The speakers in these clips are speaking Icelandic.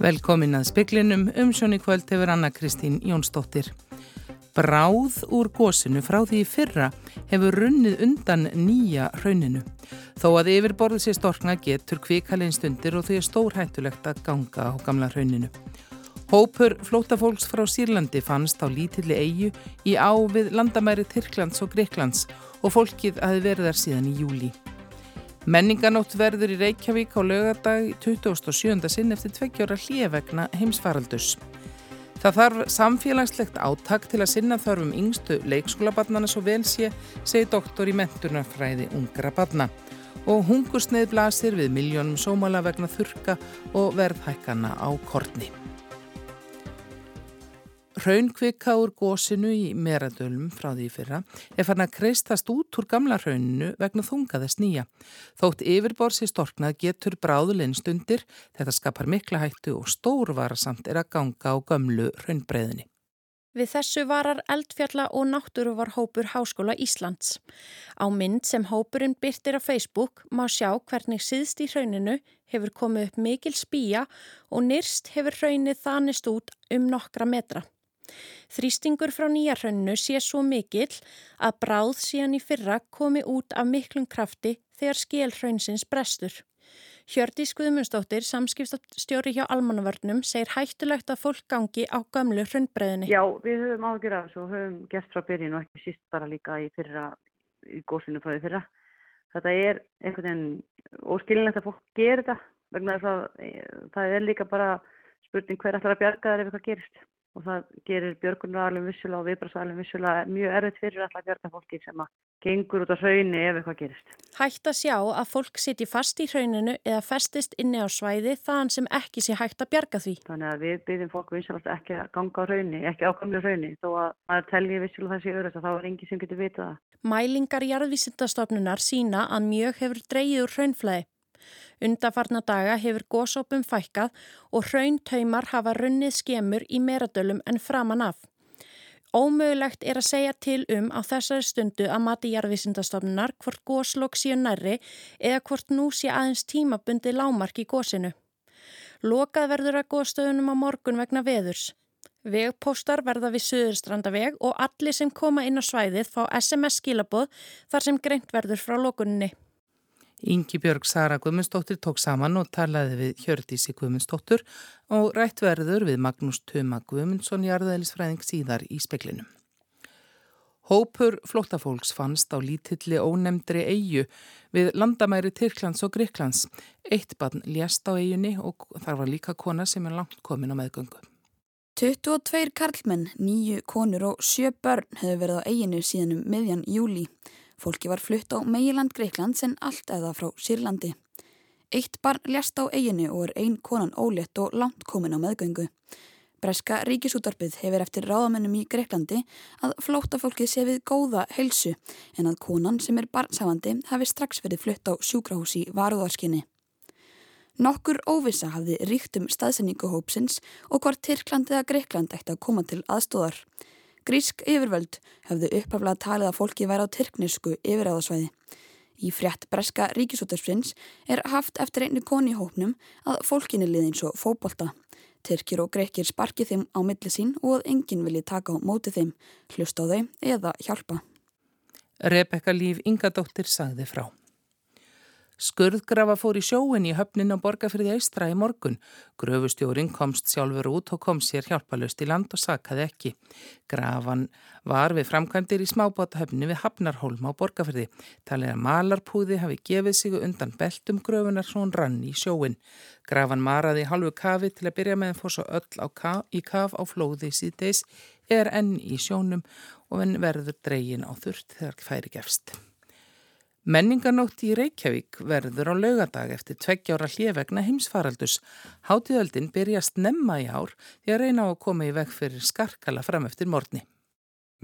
Velkomin að speklinum um sjóni kvöld hefur Anna Kristín Jónsdóttir. Bráð úr gósinu frá því fyrra hefur runnið undan nýja rauninu. Þó að yfirborðið sér storkna getur kvikalinn stundir og því er stórhættulegt að ganga á gamla rauninu. Hópur flótafólks frá Sýrlandi fannst á lítilli eigu í ávið landamæri Tyrklands og Greiklands og fólkið hafi verið þar síðan í júli. Menninganótt verður í Reykjavík á lögadag 27. sinn eftir tveggjóra hlýjavegna heimsfaraldus. Það þarf samfélagslegt áttak til að sinna þarfum yngstu leikskólabarnana svo vel sé, segi doktor í menturnarfræði ungra barna. Og hungursneið blasir við miljónum sómala vegna þurka og verðhækana á kortni. Raunkvika úr gósinu í meradölum frá því fyrra er fann að kreistast út úr gamla rauninu vegna þungaðess nýja. Þótt yfirborsi storknað getur bráðulinn stundir, þetta skapar mikla hættu og stórvarasamt er að ganga á gömlu raunbreiðinni. Við þessu varar eldfjalla og náttúru var hópur Háskóla Íslands. Á mynd sem hópurinn byrtir á Facebook má sjá hvernig síðst í rauninu hefur komið upp mikil spýja og nýrst hefur raunnið þanist út um nokkra metra. Þrýstingur frá nýjarhönnu sé svo mikill að bráð síðan í fyrra komi út af miklum krafti þegar skélhraunsins brestur. Hjördi Skuðmundsdóttir, samskiptastjóri hjá almannavörnum, segir hættulegt að fólk gangi á gamlu hraunbreðinni. Já, við höfum ágjur af þessu og höfum gert frá byrjun og ekki síst bara líka í fyrra, í góðsinu frá því fyrra. Þetta er einhvern veginn óskilinlegt að fólk gera þetta vegna þess að eh, það er líka bara spurning hver ætlar að bjarga þar ef eitthvað gerist og það gerir björgunaralum vissulega og viðbrasalum vissulega mjög erfitt fyrir alltaf björgafólki sem að gengur út á hraunni ef eitthvað gerist. Hægt að sjá að fólk siti fast í hrauninu eða festist inni á svæði þann sem ekki sé hægt að bjarga því. Þannig að við byrjum fólk vissulega ekki að ganga á hraunni, ekki ákamlega hraunni þó að maður telji vissulega þessi öðru þá er engi sem getur vitað það. Mælingar jarðvísindastofnunar sína að mjög hefur dreyið úr hraunflæði. Undarfarna daga hefur gósópum fækkað og hrauntaumar hafa runnið skemur í meradölum en framan af. Ómögulegt er að segja til um á þessari stundu að mati jarðvísindastofnunar hvort góslokk séu nærri eða hvort nú sé aðeins tímabundi lámark í gósinu. Lokað verður að góðstöðunum á morgun vegna veðurs. Vegpostar verða við Suðurstrandaveg og allir sem koma inn á svæðið fá SMS skilaboð þar sem greint verður frá lokuninni. Ingi Björg Sara Guðmundsdóttir tók saman og talaði við Hjördísi Guðmundsdóttur og rætt verður við Magnús Tuma Guðmundsson í arðæðlisfræðing síðar í speklinum. Hópur flóttafólks fannst á lítilli ónemndri eigu við landamæri Tyrklands og Gríklands. Eitt barn lést á eigunni og þar var líka kona sem er langt komin á meðgöngu. 22 karlmenn, nýju konur og sjö börn hefur verið á eiginu síðan um miðjan júli. Fólki var flutt á meiland Greiklands en allt eða frá Sýrlandi. Eitt barn ljast á eiginu og er ein konan ólétt og langt komin á meðgöngu. Breska ríkisútarpið hefur eftir ráðamennum í Greiklandi að flótafólkið sé við góða heilsu en að konan sem er barnsafandi hafi strax verið flutt á sjúkrahúsi varuðarskinni. Nokkur óvisa hafði ríkt um staðsendinguhópsins og hvort Tyrkland eða Greikland ætti að koma til aðstóðar. Grísk yfirvöld hefðu upphaflega talið að fólki væri á tyrknisku yfiráðasvæði. Í frétt breska ríkisútarsprins er haft eftir einni koni í hópnum að fólkinni liði eins og fókbalta. Tyrkir og greikir sparki þeim á milli sín og að enginn vilji taka á móti þeim, hlusta á þau eða hjálpa. Rebecca Líf Ingadóttir sagði frá. Skurðgrafa fór í sjóin í höfnin á borgarfriði Eistra í morgun. Gröfustjórin komst sjálfur út og kom sér hjálpalust í land og sakaði ekki. Grafan var við framkvæmdir í smábótahöfni við Hafnarholm á borgarfriði. Talið að malarpúði hafi gefið sig undan beltum gröfunar svo hann rann í sjóin. Grafan maraði halvu kafi til að byrja með að fór svo öll kaf, í kaf á flóði síðdeis er enn í sjónum og verður dregin á þurft þegar færi gefst. Menninganótt í Reykjavík verður á laugadag eftir tveggjára hljevegna heimsfaraldus. Hátíðöldin byrjast nemma í ár því að reyna á að koma í veg fyrir skarkala fram eftir morgni.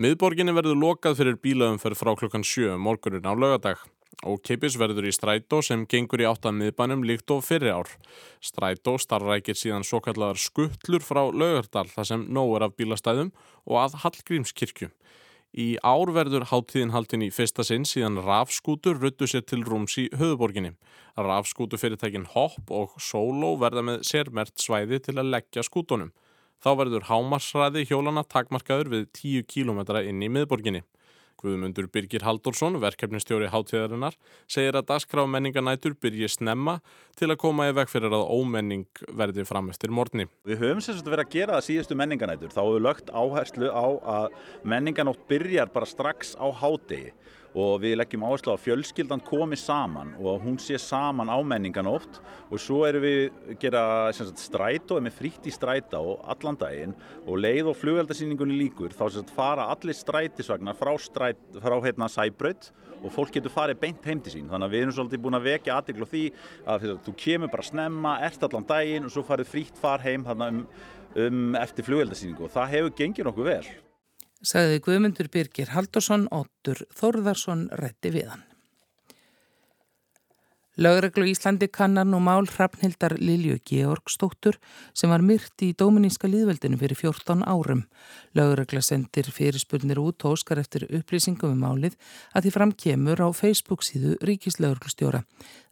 Miðborginni verður lokað fyrir bílaumferð frá klokkan 7 morgunin á laugadag. og keipis verður í strætó sem gengur í áttan miðbænum líkt og fyrri ár. Strætó starfrækir síðan svo kallar skuttlur frá Laugardal þar sem nóg er af bílastæðum og að Hallgrímskirkju. Í ár verður háttíðin haldin í fyrsta sinn síðan rafskútur ruttu sér til rúms í höfuborginni. Rafskútu fyrirtækin Hopp og Solo verða með sérmert svæði til að leggja skútonum. Þá verður hámarsræði hjólana takmarkaður við 10 km inn í miðborginni. Guðmundur Birgir Haldursson, verkefnistjóri hátíðarinnar, segir að dasgraf menninganætur byrji snemma til að koma í veg fyrir að ómenning verði fram eftir morgni. Við höfum sérstaklega verið að gera það síðustu menninganætur. Þá hefur lögt áherslu á að menninganótt byrjar bara strax á hádegi og við leggjum áherslu á að fjölskyldan komi saman og hún sé saman á menninganótt og svo erum við gera sagt, strætó, með frítt í stræta og allan daginn. Og leið og flugveldarsýningunni líkur þá sagt, fara allir strætisvagnar frá, stræt, frá hérna sæbraut. Og fólk getur farið beint heim til sín. Þannig að við erum svolítið búin að vekja aðdeglu því að þú kemur bara snemma, ert allan daginn og svo farið frítt far heim um, um eftir flugveldarsýningu og það hefur gengið nokkuð vel sagði Guðmundur Birgir Haldursson, Óttur Þórðarsson rétti við hann. Lögreglu Íslandi kannar nú mál Hrafnhildar Lilju Georgstóttur sem var myrt í Dóminíska líðveldinu fyrir 14 árum. Lögregla sendir fyrirspurnir út og óskar eftir upplýsingum um málið að því fram kemur á Facebook síðu Ríkislauglustjóra.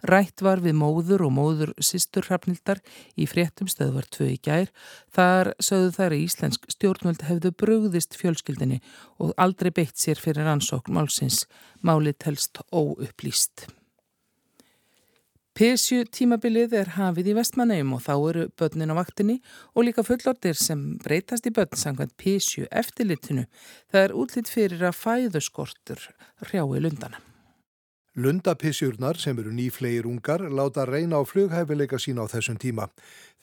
Rætt var við móður og móður sýstur Hrafnhildar í fréttum stöðvar 2 í gær. Þar sögðu þær að Íslensk stjórnvöld hefðu brugðist fjölskyldinni og aldrei beitt sér fyrir ansókn málsins. Málið telst óupplýst. Pesju tímabilið er hafið í vestmannegjum og þá eru börnin á vaktinni og líka fullordir sem breytast í börn sangvænt pesju eftirlitinu. Það er útlýtt fyrir að fæðuskortur hrjái lundana. Lundapissjurnar sem eru nýflegir ungar láta reyna á flughæfileika sína á þessum tíma.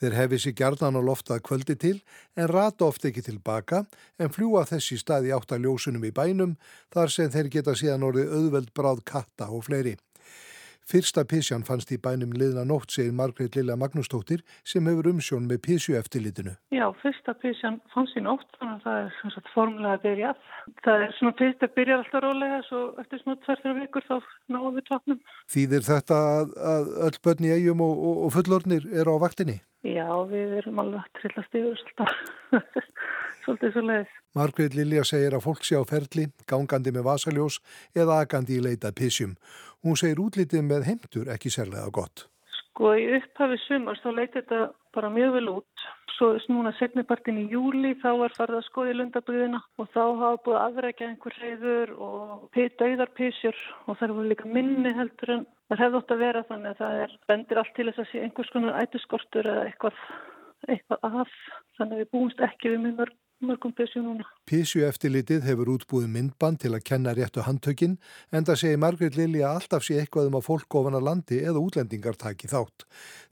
Þeir hefði sér gerðan á loftað kvöldi til en rata oft ekki tilbaka en fljúa þessi staði átt að ljósunum í bænum þar sem þeir geta síðan orðið auðveld bráð katta og fleiri. Fyrsta písjan fannst í bænum liðna nótt, segir Margreit Lilla Magnústóttir sem hefur umsjón með písju eftirlitinu. Já, fyrsta písjan fannst í nótt, þannig að það er svona sagt formulega að byrja. Það er svona fyrst að byrja alltaf rólega, svo eftir svona tverfjara vikur þá náum við tóknum. Þýðir þetta að, að öll börn í eigum og, og, og fullornir eru á vaktinni? Já, við erum alveg að trillast yfir svolítið svo leiðis. Margreit Lilja segir að fólk sé á ferli, gangandi með vasaljós eða agandi í leitað písjum. Hún segir útlitið með heimtur ekki sérlega gott. Sko í upphafi sumars þá leiti þetta bara mjög vel út. Svo núna segnipartin í júli þá var farið að skoði lundabriðina og þá hafa búið aðrækja einhver reyður og dauðarpísjur og það voru líka minni heldur en það hefði ótt að vera þannig að það er bendir allt til þess að sé einhvers konar ætuskortur eða eitthvað, eitthvað af þannig að við búumst ekki við mjög mörg mörgum písju núna. Písju eftirlitið hefur útbúið myndband til að kenna réttu handtökin en það segir Margrit Lilja alltaf sé eitthvað um að fólk ofan að landi eða útlendingar taki þátt.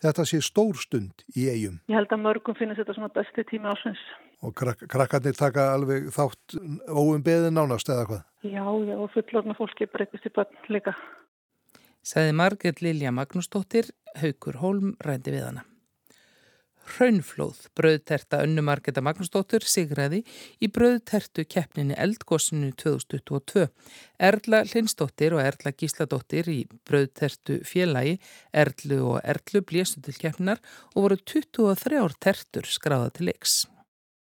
Þetta sé stór stund í eigum. Ég held að mörgum finnst þetta svona besti tíma ásins. Og krak krakkarnir taka alveg þátt óum beðin nánast eða hvað? Já, já, og fullorna fólki breytist í börn líka. Saði Margrit Lilja Magnúsdóttir, Haukur Holm rændi við hana. Hraunflóð, bröðterta önnumarketa Magnúsdóttur sigraði í bröðtertu keppninni Eldgossinu 2022. Erla Lindsdóttir og Erla Gísladóttir í bröðtertu félagi Erlu og Erlu bléstu til keppnar og voru 23 tertur skráða til leiks.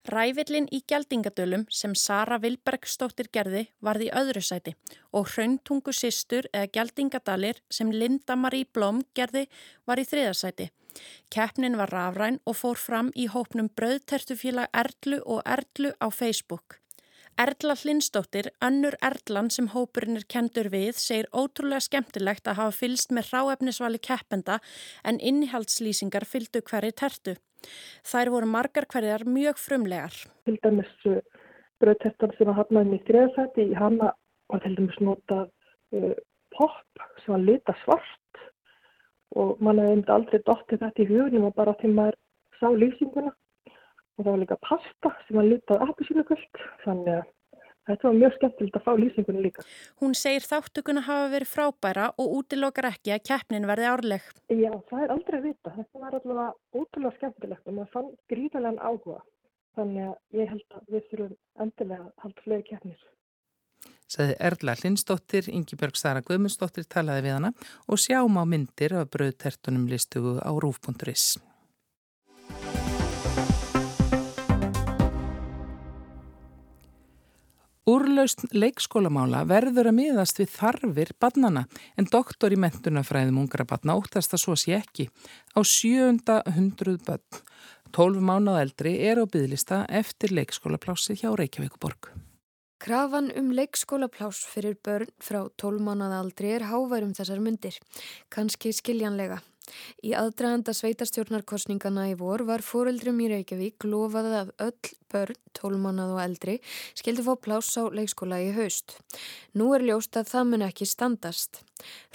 Rævillin í Gjaldingadölum sem Sara Vilbergstóttir gerði varði öðru sæti og Hrauntungu Sistur eða Gjaldingadalir sem Linda Marie Blóm gerði var í þriðarsæti. Keppnin var rafræn og fór fram í hópnum Bröðtertufélag Erlu og Erlu á Facebook. Erla Hlinsdóttir, önnur Erlan sem hópurinn er kendur við, segir ótrúlega skemmtilegt að hafa fylst með ráefnisvali keppenda en innihaldslýsingar fylgdu hverju tertu. Þær voru margar hverjar mjög frumlegar. Til dæmis uh, bröðtertan sem að hafnaði í þriðasæti, í hana var til dæmis notað uh, pop sem var lita svart og mann hefði einmitt aldrei dottið þetta í hugunum og bara því maður sá lýsinguna og það var líka pasta sem var litað appisínukvöld þannig að þetta var mjög skemmtilegt að fá lýsingunni líka. Hún segir þáttökuna hafa verið frábæra og útilokar ekki að keppnin verði árleg. Já, það er aldrei að vita. Þetta var allavega útilega skemmtilegt og maður fann gríðarlegan áhuga þannig að ég held að við þurfum endilega að halda fleiri keppnir. Saði Erla Lindstóttir, Ingi Björg Sara Guðmundsdóttir talaði við hana og sjáum á myndir af bröðtertunum listugu á rúf.is. Úrlaust leikskólamála verður að miðast við þarfir badnana en doktor í mentunafræðum ungra badna óttast að svo sé ekki. Á 700 badn, 12 mánuð eldri, er á bygglista eftir leikskólaplási hjá Reykjavíkuborg. Krafan um leikskólapláss fyrir börn frá 12 mánuð aldri er háværum þessar myndir, kannski skiljanlega. Í aðdraganda sveitarstjórnarkostningana í vor var fóreldrum í Reykjavík lofaði að öll börn, tólmannað og eldri, skildi fá pláss á leikskóla í haust. Nú er ljóst að það mun ekki standast.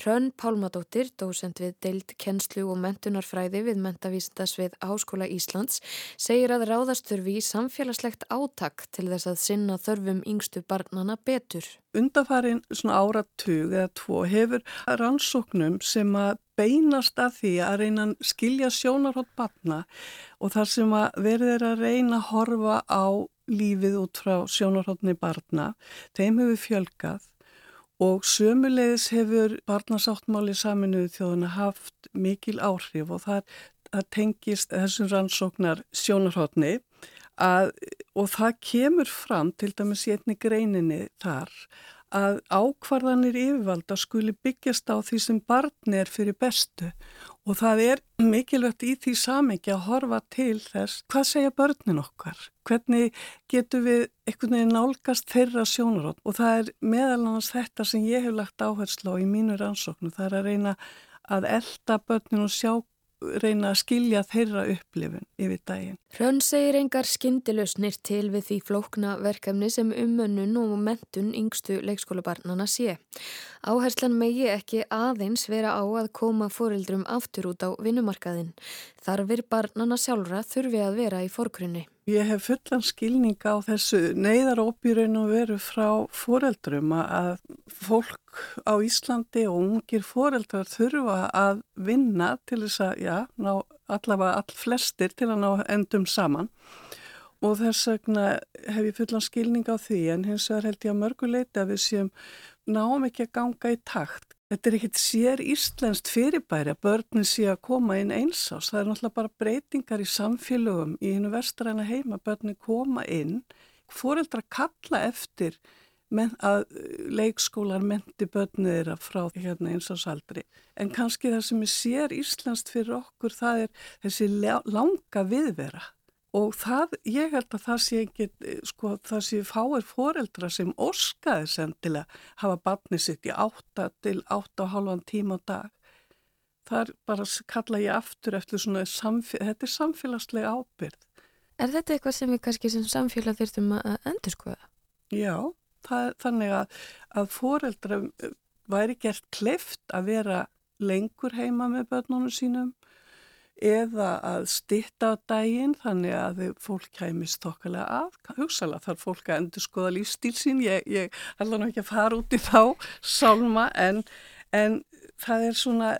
Hrönn Pálmadóttir, dósend við deild kennslu og mentunarfræði við mentavísindas við Háskóla Íslands, segir að ráðasturfi í samfélagslegt átak til þess að sinna þörfum yngstu barnana betur. Undarfarin svona áratug eða tvo hefur rannsóknum sem að beinast að því að reyna að skilja sjónarhótt barna og þar sem að verður að reyna að horfa á lífið út frá sjónarhóttni barna, þeim hefur fjölgað og sömulegis hefur barnasáttmáli saminuðu þjóðuna haft mikil áhrif og það, það tengist þessum rannsóknar sjónarhóttni og það kemur fram til dæmis í einni greininni þar að ákvarðanir yfirvalda skuli byggjast á því sem barni er fyrir bestu. Og það er mikilvægt í því samengi að horfa til þess hvað segja börnin okkar, hvernig getur við einhvern veginn nálgast þeirra sjónarótt og það er meðal annars þetta sem ég hef lagt áherslu á í mínu rannsóknu, það er að reyna að elda börnin og sjá reyna að skilja þeirra upplifun yfir daginn. Hrönn segir engar skindilösnir til við því flókna verkefni sem umönnun og mentun yngstu leikskólabarnana sé. Áherslan megi ekki aðeins vera á að koma fórildrum aftur út á vinnumarkaðin. Þarfir barnana sjálfra þurfi að vera í fórkrunni. Ég hef fullan skilning á þessu neyðarópjurinn og veru frá fóreldrum að fólk á Íslandi og ungir fóreldrar þurfa að vinna til þess að, já, ná allavega all flestir til að ná endum saman og þess vegna hef ég fullan skilning á því en hins vegar held ég að mörguleiti að við séum náum ekki að ganga í takt Þetta er ekkit sér íslenskt fyrirbæri að börnin sé að koma inn einsás. Það er náttúrulega bara breytingar í samfélögum í hennu vestræna heima. Börnin koma inn, fóreldra kalla eftir að leikskólar menti börnið þeirra frá hérna einsásaldri. En kannski það sem er sér íslenskt fyrir okkur það er þessi langa viðvera og það, ég held að það sé ekki, sko, það sé fáir foreldra sem óskaði sem til að hafa barnið sitt í átta til átta og halvan tíma á dag. Það er bara, kalla ég aftur eftir svona, þetta er samfélagslega ábyrð. Er þetta eitthvað sem við kannski sem samfélag þurftum að endur skoða? Já, það, þannig að, að foreldra væri gert kleift að vera lengur heima með börnunum sínum eða að stitta á daginn þannig að fólk kæmist þokkalega að, hugsalega þarf fólk að endur skoða lífstíl sín, ég, ég að ná ekki að fara út í þá sálma en, en það er svona,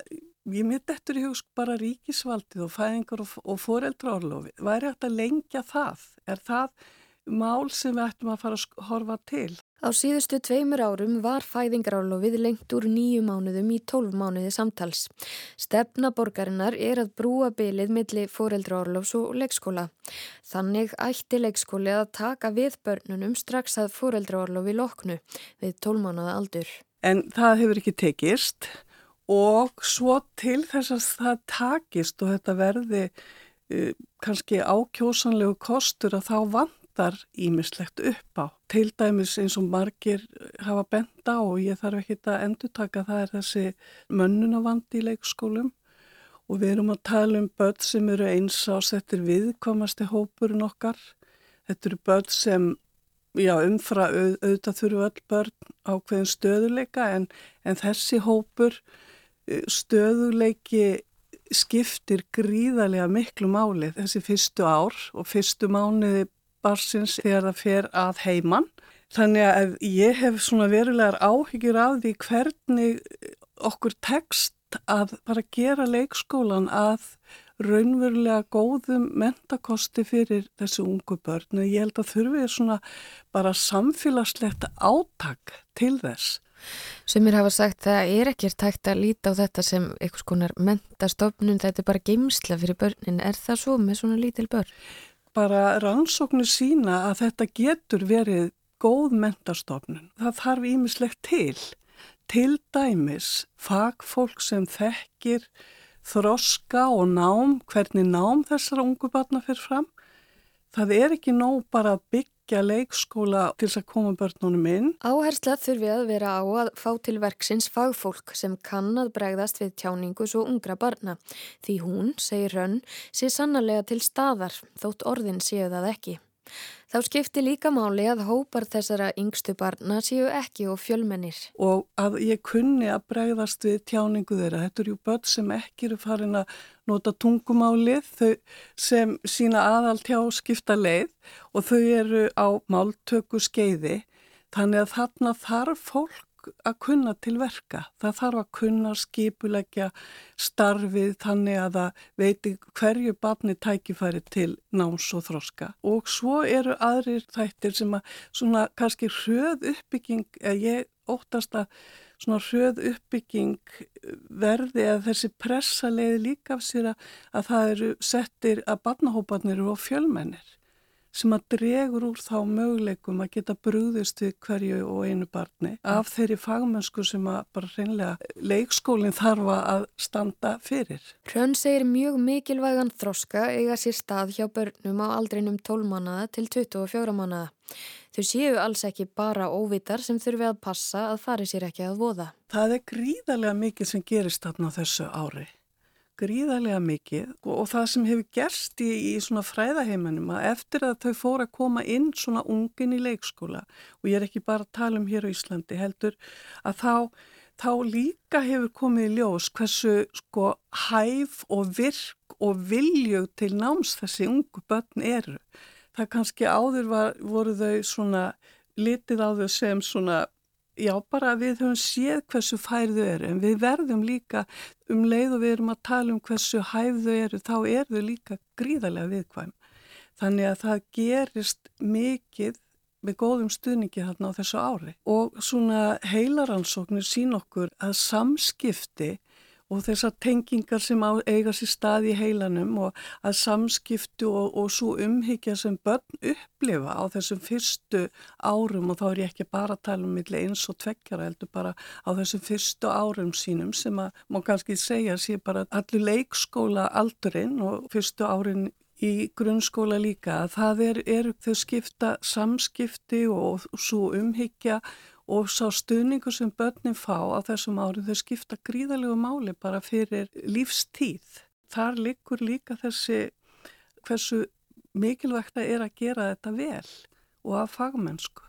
ég mitt eftir í hugsk bara ríkisvaldið og fæðingar og, og foreldraorlofi, væri að lengja það, er það mál sem við ættum að fara að horfa til? Á síðustu tveimur árum var fæðingarálofið lengt úr nýju mánuðum í tólf mánuði samtals. Stefnaborgarinnar er að brúa bylið milli fóreldraálofs og leikskóla. Þannig ætti leikskóli að taka við börnunum strax að fóreldraálofi loknu við tólmánaða aldur. En það hefur ekki tekist og svo til þess að það takist og þetta verði uh, kannski ákjósanlegu kostur að þá vant vantar ímislegt upp á. Til dæmis eins og margir hafa benda og ég þarf ekki að endur taka það er þessi mönnunavandi í leikskólum og við erum að tala um börn sem eru eins ásettir viðkomasti hópurinn okkar. Þetta eru börn sem já, umfra auð, auðvitað þurfu öll börn á hverjum stöðuleika en, en þessi hópur eh, stöðuleiki skiptir gríðarlega miklu máli þessi fyrstu ár og fyrstu mánuði barsins þegar það fer að heiman. Þannig að ég hef svona verulegar áhyggjur af því hvernig okkur tekst að bara gera leikskólan að raunverulega góðum mentakosti fyrir þessu ungu börn og ég held að þurfið svona bara samfélagslegt átak til þess. Sumir hafa sagt að það er ekkert tækt að líta á þetta sem einhvers konar mentastofnun, þetta er bara geimsla fyrir börnin. Er það svo með svona lítil börn? Bara rannsóknir sína að þetta getur verið góð mentastofnun. Það þarf ímislegt til. Til dæmis fagfólk sem þekkir þroska og nám, hvernig nám þessara ungu barna fyrir fram. Það er ekki nóg bara að byggja leikskóla til þess að koma börnunum inn. Áhersla þurfi að vera á að fá til verksins fagfólk sem kann að bregðast við tjáningu svo ungra barna. Því hún, segir Rönn, sé sannarlega til staðar, þótt orðin séu það ekki. Þá skipti líka máli að hópar þessara yngstu barna séu ekki og fjölmennir. Og að ég kunni að bregðast við tjáningu þeirra. Þetta eru börn sem ekki eru farin að nota tungumálið, sem sína aðal tjá skipta leið og þau eru á máltöku skeiði. Þannig að þarna þarf fólk að kunna til verka. Það þarf að kunna skipulegja starfið þannig að það veiti hverju barni tækifæri til náms og þroska. Og svo eru aðrir þættir sem að svona kannski hröð uppbygging, eða ég óttast að svona hröð uppbygging verði að þessi pressa leiði líka af sér að það eru settir að barnahópanir á fjölmennir sem að dregur úr þá möguleikum að geta brúðist við hverju og einu barni af þeirri fagmennsku sem að bara reynlega leikskólinn þarfa að standa fyrir. Hrönn segir mjög mikilvægan þroska eiga sér stað hjá börnum á aldrinum 12 mannaða til 24 mannaða. Þau séu alls ekki bara óvitar sem þurfi að passa að fari sér ekki að voða. Það er gríðarlega mikið sem gerist þarna þessu ári gríðarlega mikið og það sem hefur gerst í, í svona fræðaheiminum að eftir að þau fóra að koma inn svona ungin í leikskóla og ég er ekki bara að tala um hér á Íslandi heldur að þá, þá líka hefur komið í ljós hversu sko hæf og virk og viljug til náms þessi ungu börn eru. Það kannski áður var, voru þau svona litið á þau sem svona Já, bara við höfum séð hversu færðu eru en við verðum líka um leið og við erum að tala um hversu hæfðu eru þá er þau líka gríðarlega viðkvæm. Þannig að það gerist mikið með góðum stuðningi þarna á þessu ári og svona heilaransóknir sín okkur að samskipti og þessar tengingar sem á, eiga sér stað í heilanum og að samskiptu og, og svo umhyggja sem börn upplifa á þessum fyrstu árum og þá er ég ekki bara að tala um millir eins og tveggjara heldur bara á þessum fyrstu árum sínum sem að má kannski segja sé bara allir leikskóla aldurinn og fyrstu árin í grunnskóla líka að það er, er þau skipta samskipti og svo umhyggja og sá stuðningu sem börnin fá á þessum árið þau skipta gríðalegu máli bara fyrir lífstíð. Þar likur líka þessi hversu mikilvægt að er að gera þetta vel og að fagmennsku.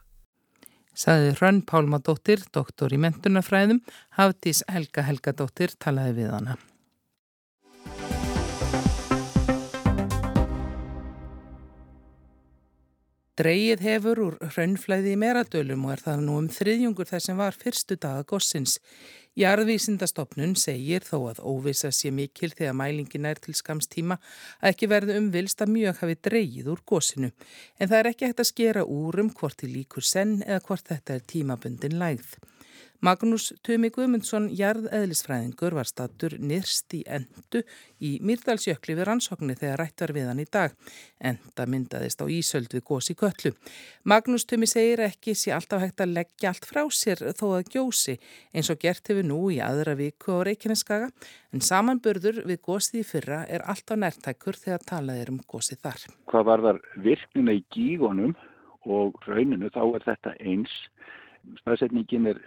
Saði Hrönn Pálmadóttir, doktor í mentunafræðum, Hafdís Helga Helgadóttir talaði við hana. Dreigið hefur úr hraunflæði í meradölum og er það nú um þriðjungur þess sem var fyrstu daga gossins. Jarðvísindastofnun segir þó að óvisa sé mikil þegar mælingin er til skamstíma að ekki verði umvilst að mjög hafi dreigið úr gossinu. En það er ekki hægt að skera úr um hvort í líkur senn eða hvort þetta er tímabundin lægð. Magnús Tumi Guðmundsson, jarðeðlisfræðingur, var statur nýrst í endu í Myrdalsjökli við rannsóknir þegar rætt var við hann í dag. Enda myndaðist á Ísöld við gósi köllu. Magnús Tumi segir ekki sé alltaf hægt að leggja allt frá sér þó að gjósi eins og gert hefur nú í aðra viku á Reykjaneskaga en samanburður við gósið í fyrra er alltaf nærtækur þegar talað er um gósið þar. Hvað var þar virknina í gígonum og rauninu þá er þetta eins. Staðsetningin er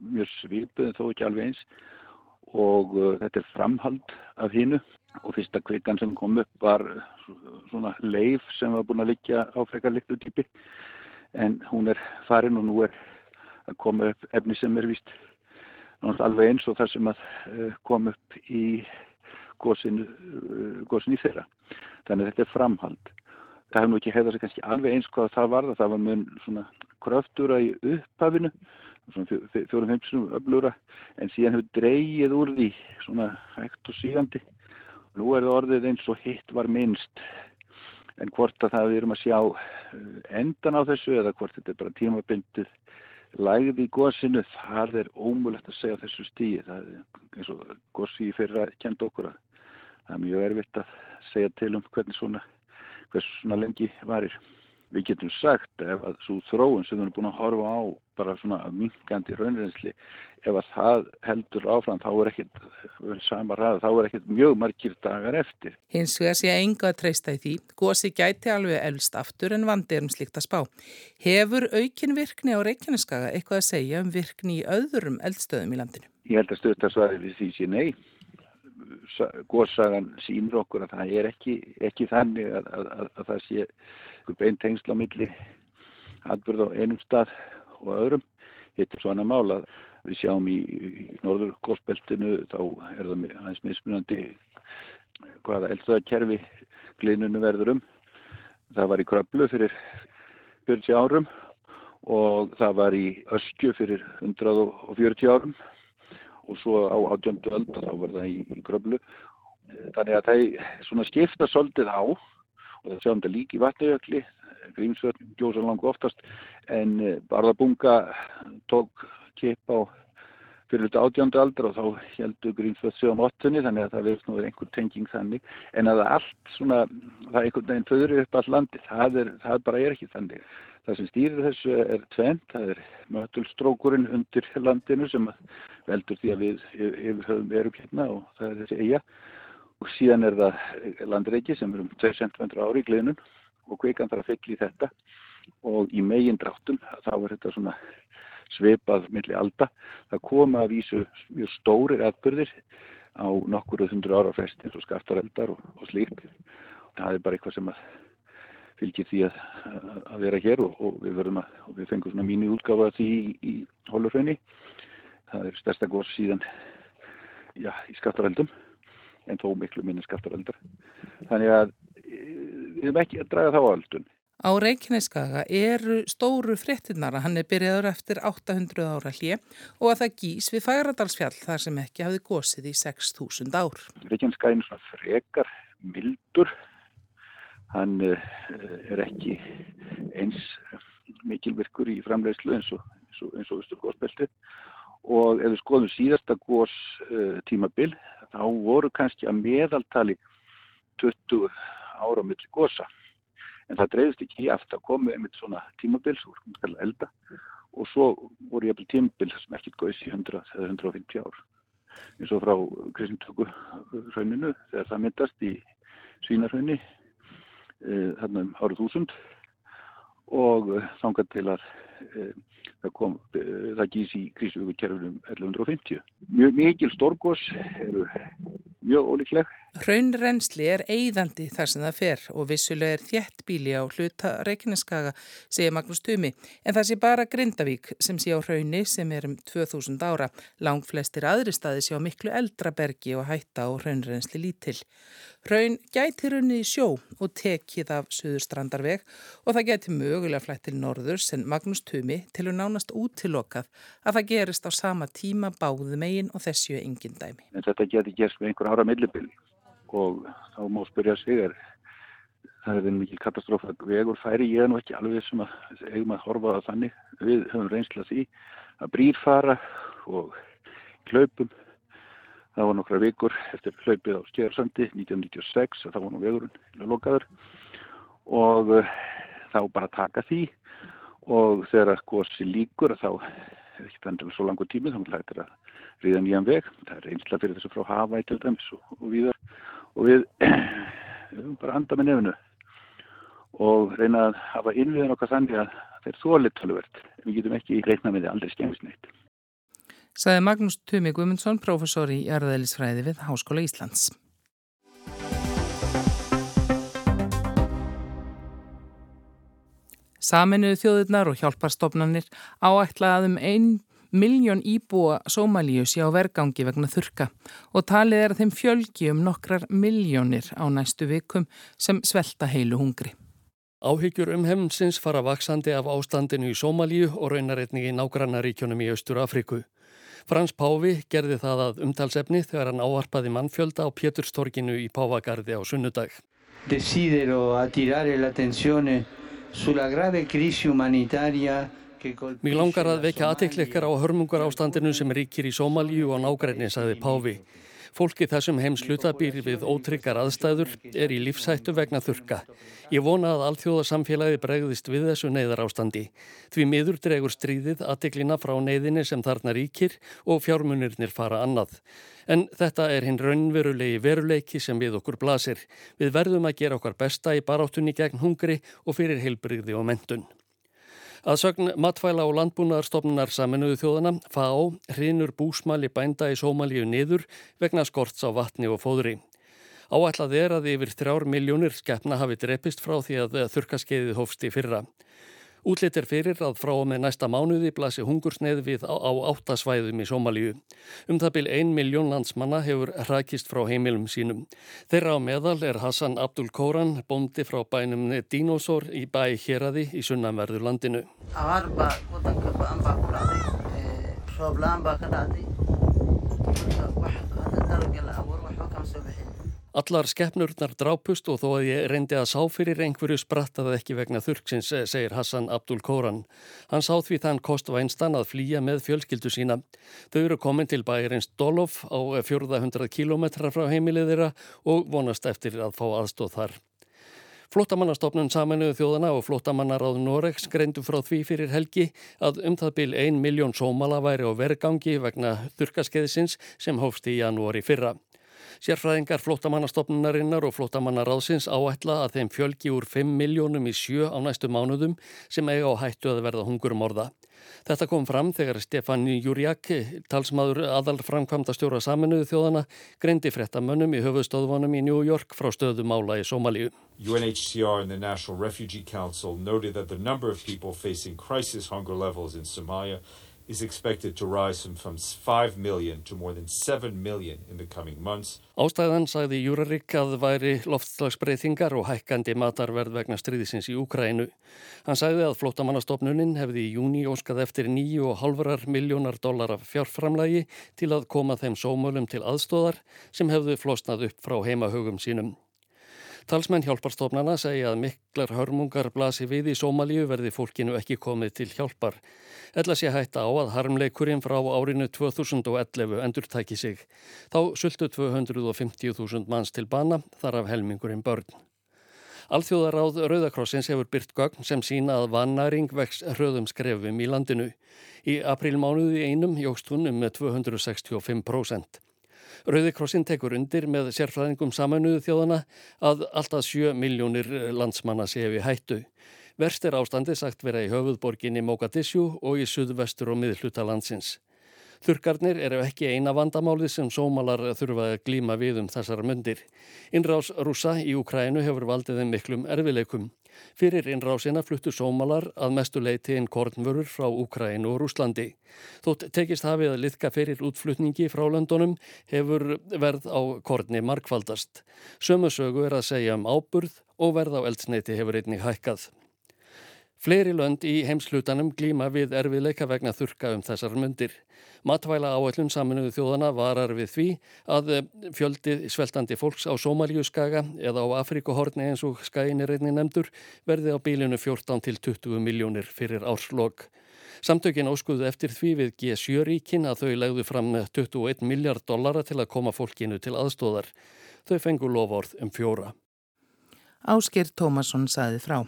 mjög svipuð en þó ekki alveg eins og uh, þetta er framhald af hinnu og fyrsta kvikan sem kom upp var svona leif sem var búin að liggja á frekar litlu típi en hún er farin og nú er að koma upp efni sem er vist alveg eins og það sem að uh, kom upp í góðsinn uh, í þeirra þannig að þetta er framhald. Það hefur nú ekki hefðað sér kannski alveg eins hvað það var það var mun svona kröftúra í upphafinu svona fjórum-fimmsum öflúra en síðan hefur dreyið úr því svona hægt og sígandi. Nú er það orðið eins og hitt var minnst. En hvort að það við erum að sjá eh, endan á þessu eða hvort þetta er bara tímabindið lægði í góðsinu, það er ómulett að segja þessu stíi. Það er eins og góðsi í fyrra kend okkur að það er mjög erfitt að segja til um hvernig svona, hversu svona lengi varir við getum sagt ef að svo þróun sem við erum búin að horfa á bara svona minkandi raunreynsli ef að það heldur áfram þá er ekkit, sama ræða, þá er ekkit mjög margir dagar eftir. Hins vegar sé enga að treysta í því, gósi gæti alveg elst aftur en vandi er um slikt að spá. Hefur aukin virkni á Reykjaneskaga eitthvað að segja um virkni í öðrum eldstöðum í landinu? Ég held að stöðtarsvæði við því sé nei. Gósagan sínur okkur að það er ekki, ekki þannig að, að, að, að það sé beint tengsla á milli atbyrð á einum stað og öðrum. Þetta er svona mál að við sjáum í, í norður góðspeltinu þá er það aðeins mismunandi hvaða eldstöðakerfi glínunu verður um. Það var í Kröplu fyrir 40 árum og það var í Öskju fyrir 140 árum og svo á átjöndu öll þá var það í, í Kröplu. Þannig að það skipta svolítið á og það sjáum þetta líki í vatnajökli, Grímsvörn gjósa langu oftast en eh, Barðabunga tók kip á fyrir þetta átjöndu aldra og þá heldur Grímsvörn sögum ottunni þannig að það verður nú einhver tenging þannig en að allt svona, það er einhvern veginn föður upp all landi, það, er, það bara er ekki þannig. Það sem stýrir þessu er tvent, það er mötulstrókurinn undir landinu sem veldur því að við yfir höfum verum hérna og það er þessi eiga og síðan er það landreiki sem er um 2 cm ári í glinun og kveikan þarf að fylla í þetta og í megin dráttum þá er þetta svona sveipað millir alda. Það koma að vísu mjög stórir atbyrðir á nokkuru þundur ára frest eins og skartareldar og, og slíkt. Það er bara eitthvað sem fylgir því að, að vera hér og, og við við fengum svona mínu útgáfa því í, í Hólurhraunni. Það er stærsta góðs síðan já, í skartareldum en þó miklu minni skattaröldar. Þannig að eh, við erum ekki að draga þá aldun. Á Reykjaneskaga eru stóru fréttinara, hann er byrjaður eftir 800 ára hlje og að það gís við Færadalsfjall þar sem ekki hafið gósið í 6.000 ár. Reykjaneskagin er svona frekar mildur, hann eh, er ekki eins mikilvirkur í framleiðslu eins og, eins og Östur gósbeltið og ef við skoðum síðasta gós uh, þá voru kannski að meðaltali 20 ára á milli gósa en það dreifist ekki í aftur að komu einmitt svona tímabil svo voru við að elda og svo voru ég að byrja tímabil sem ekkert góðs í 100 eða 150 ár. Eins og frá Kristintöku rauninu þegar það myndast í Svínarhaunni uh, þarna um árið þúsund og þangað til að það, kom, það gís í krísuvíkukerfinum 1150. Mjög mikil stórgós eru mjög ólíkleg. Hraunrensli er eigðandi þar sem það fer og vissulega er þjættbíli á hluta Reykjaneskaga, segir Magnús Tumi, en það sé bara Grindavík sem sé á hraunni sem er um 2000 ára. Lang flestir aðri staði sé á miklu eldra bergi og hætta á hraunrensli lítill. Hraun gæti runni í sjó og tekið af Suðurstrandarveg og það gæti mögulega flætt til norðurs en Magnús Tumi til að nánast útilokað að það gerist á sama tíma báðu megin og þessu engin dæmi. En þetta geti gerst með einhver ára millibili. Og þá má spyrja sig er það er mikið katastrófa vegur færi ég er nú ekki alveg sem að eigum að horfa það þannig. Við höfum reynslað því að brýr fara og hlaupum. Það var nokkra vikur eftir hlaupið á Skjæðarsandi 1996 og það var nú vegurinn lokaður. Og uh, þá bara taka því og þegar að gósi líkur þá er ekki þannig svo langu tími þá hættir að ríða nýjan veg. Það er einslega fyrir þessu frá hafa í til dæmis og, og viðar og við höfum bara anda með nefnu og reyna að hafa innviðan okkar þannig að það er þó litaluvert. Við getum ekki reikna með því aldrei skemmist neitt saði Magnús Tumi Gumundsson, professor í Jærðælisfræði við Háskóla Íslands. Saminuðu þjóðurnar og hjálparstofnanir áætlaðum ein miljón íbúa Sómalíu sé á vergangi vegna þurka og talið er að þeim fjölgi um nokkrar miljónir á næstu vikum sem svelta heilu hungri. Áhyggjur um heimsins fara vaksandi af ástandinu í Sómalíu og raunareitningi í nágrannaríkjunum í Östur Afriku. Frans Páfi gerði það að umtalsefni þegar hann áarpaði mannfjölda á Péturstorginu í Páfagarði á sunnudag. Desidero attirare l'attenzione Mér langar að vekja aðteikleikar á hörmungar ástandinu sem ríkir í Sómalíu og nágræni, sagði Páfi. Fólki þessum heims hlutabýr við ótryggar aðstæður er í lífsættu vegna þurka. Ég vona að alþjóðasamfélagi bregðist við þessu neyðar ástandi. Því miður dregur stríðið aðteklina frá neyðinni sem þarna ríkir og fjármunirnir fara annað. En þetta er hinn raunverulegi veruleiki sem við okkur blasir. Við verðum að gera okkar besta í baráttunni gegn hungri og fyrir heilbrigði og mentun. Að sögn matfæla og landbúnaðarstofnunar saminuðu þjóðana, FAO, hrinur búsmæli bænda í Sómalíu niður vegna skorts á vatni og fóðri. Áætlað er að yfir þrjár miljónir skeppna hafi drepist frá því að þurkaskeiðið hófst í fyrra. Útlitt er fyrir að frá með næsta mánuði blasi hungursneið við á, á áttasvæðum í Somalíu. Um það byl ein miljón landsmanna hefur hrakist frá heimilum sínum. Þeirra á meðal er Hassan Abdul Koran, bondi frá bænum Dinosor í bæ Hjeraði í sunnanverður landinu. Allar skeppnurnar drápust og þó að ég reyndi að sá fyrir einhverju sprattaði ekki vegna þurksins, eh, segir Hassan Abdul Koran. Hann sá því þann kostvænstan að flýja með fjölskyldu sína. Þau eru komin til bæjarins Dolof á 400 km frá heimilið þeirra og vonast eftir að fá aðstóð þar. Flótamannastofnun saminuðu þjóðana og flótamannaráð Noregs greindu frá því fyrir helgi að um það byl 1 miljón sómala væri á vergangi vegna þurkaskeiðsins sem hófst í janúari fyrra. Sérfræðingar flótamannastofnunarinnar og flótamannaráðsins áætla að þeim fjölgi úr 5 miljónum í sjö á næstu mánuðum sem eiga á hættu að verða hungurum orða. Þetta kom fram þegar Stefani Júriak, talsmaður aðal framkvæmda stjóra saminuðu þjóðana, greindi frettamönnum í höfustöðvanum í New York frá stöðum ála í Somalíu. UNHCR and the National Refugee Council noted that the number of people facing crisis hunger levels in Somalia is expected to rise from 5 million to more than 7 million in the coming months. Ástæðan sagði Júrarik að væri loftslagsbreytingar og hækkandi matarverð vegna stríðisins í Úkrænu. Hann sagði að flótamannastofnunin hefði í júni óskað eftir 9,5 miljónar dólar af fjárframlægi til að koma þeim sómölum til aðstóðar sem hefðu flosnað upp frá heimahögum sínum. Talsmenn hjálparstofnana segja að miklar hörmungar blasi við í Sómalíu verði fólkinu ekki komið til hjálpar. Ella sé hætta á að harmleikurinn frá árinu 2011 endur tæki sig. Þá sultu 250.000 manns til bana, þar af helmingurinn börn. Alþjóðaráð Rauðakrossins hefur byrt gögn sem sína að vannæring vex hröðum skrefum í landinu. Í aprílmánuði einum jógst hún um með 265%. Rauðikrossin tekur undir með sérfræðingum samanuðu þjóðana að alltaf 7 miljónir landsmanna sé við hættu. Verst er ástandi sagt vera í höfuðborginni Mogadishu og í suðvestur og miðluta landsins. Þurkarnir eru ekki eina vandamáli sem sómalar þurfa að glíma við um þessar myndir. Innrás rúsa í Ukrænu hefur valdið þeim miklum erfileikum. Fyrir innrásina fluttu sómalar að mestu leiti inn kornvörur frá Ukrænu og Rúslandi. Þótt tekist hafið að liðka fyrir útflutningi frá löndunum hefur verð á korni markvaldast. Sömusögu er að segja um áburð og verð á eldsneiti hefur einnig hækkað. Fleiri lönd í heimslutanum glíma við erfiðleika vegna þurka um þessar myndir. Matvæla áætlun saminuðu þjóðana varar við því að fjöldi sveltandi fólks á Somalíuskaga eða á Afrikuhorni eins og skæinir einni nefndur verði á bílinu 14 til 20 miljónir fyrir árslokk. Samtökin óskuðu eftir því við G7 ríkin að þau legðu fram 21 miljard dollara til að koma fólkinu til aðstóðar. Þau fengu lofórð um fjóra. Ásker Tómasson saði frá.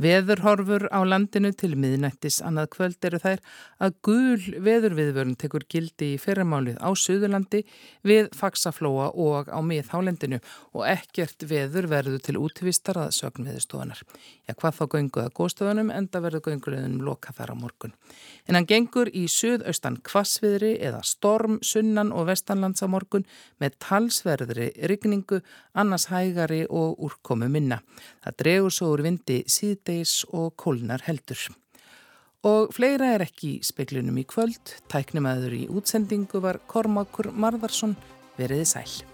Veðurhorfur á landinu til miðnættis annað kvöld eru þær að gul veðurviðvörn tekur gildi í fyrramálið á Suðurlandi við Faxaflóa og á miðhálendinu og ekkert veður verður til útvistar að sögn veðurstofanar. Já, hvað þá gönguð að góðstofunum enda verður göngulegunum loka þar á morgun. En hann gengur í suðaustan kvassviðri eða storm, sunnan og vestanlands á morgun með talsverðri rigningu, annars hægari og úrkomu minna. Það dregur svo úr vindi síðdeis og kólnar heldur. Og fleira er ekki í speklinum í kvöld. Tæknum aður í útsendingu var Kormákur Marðarsson veriði sæl.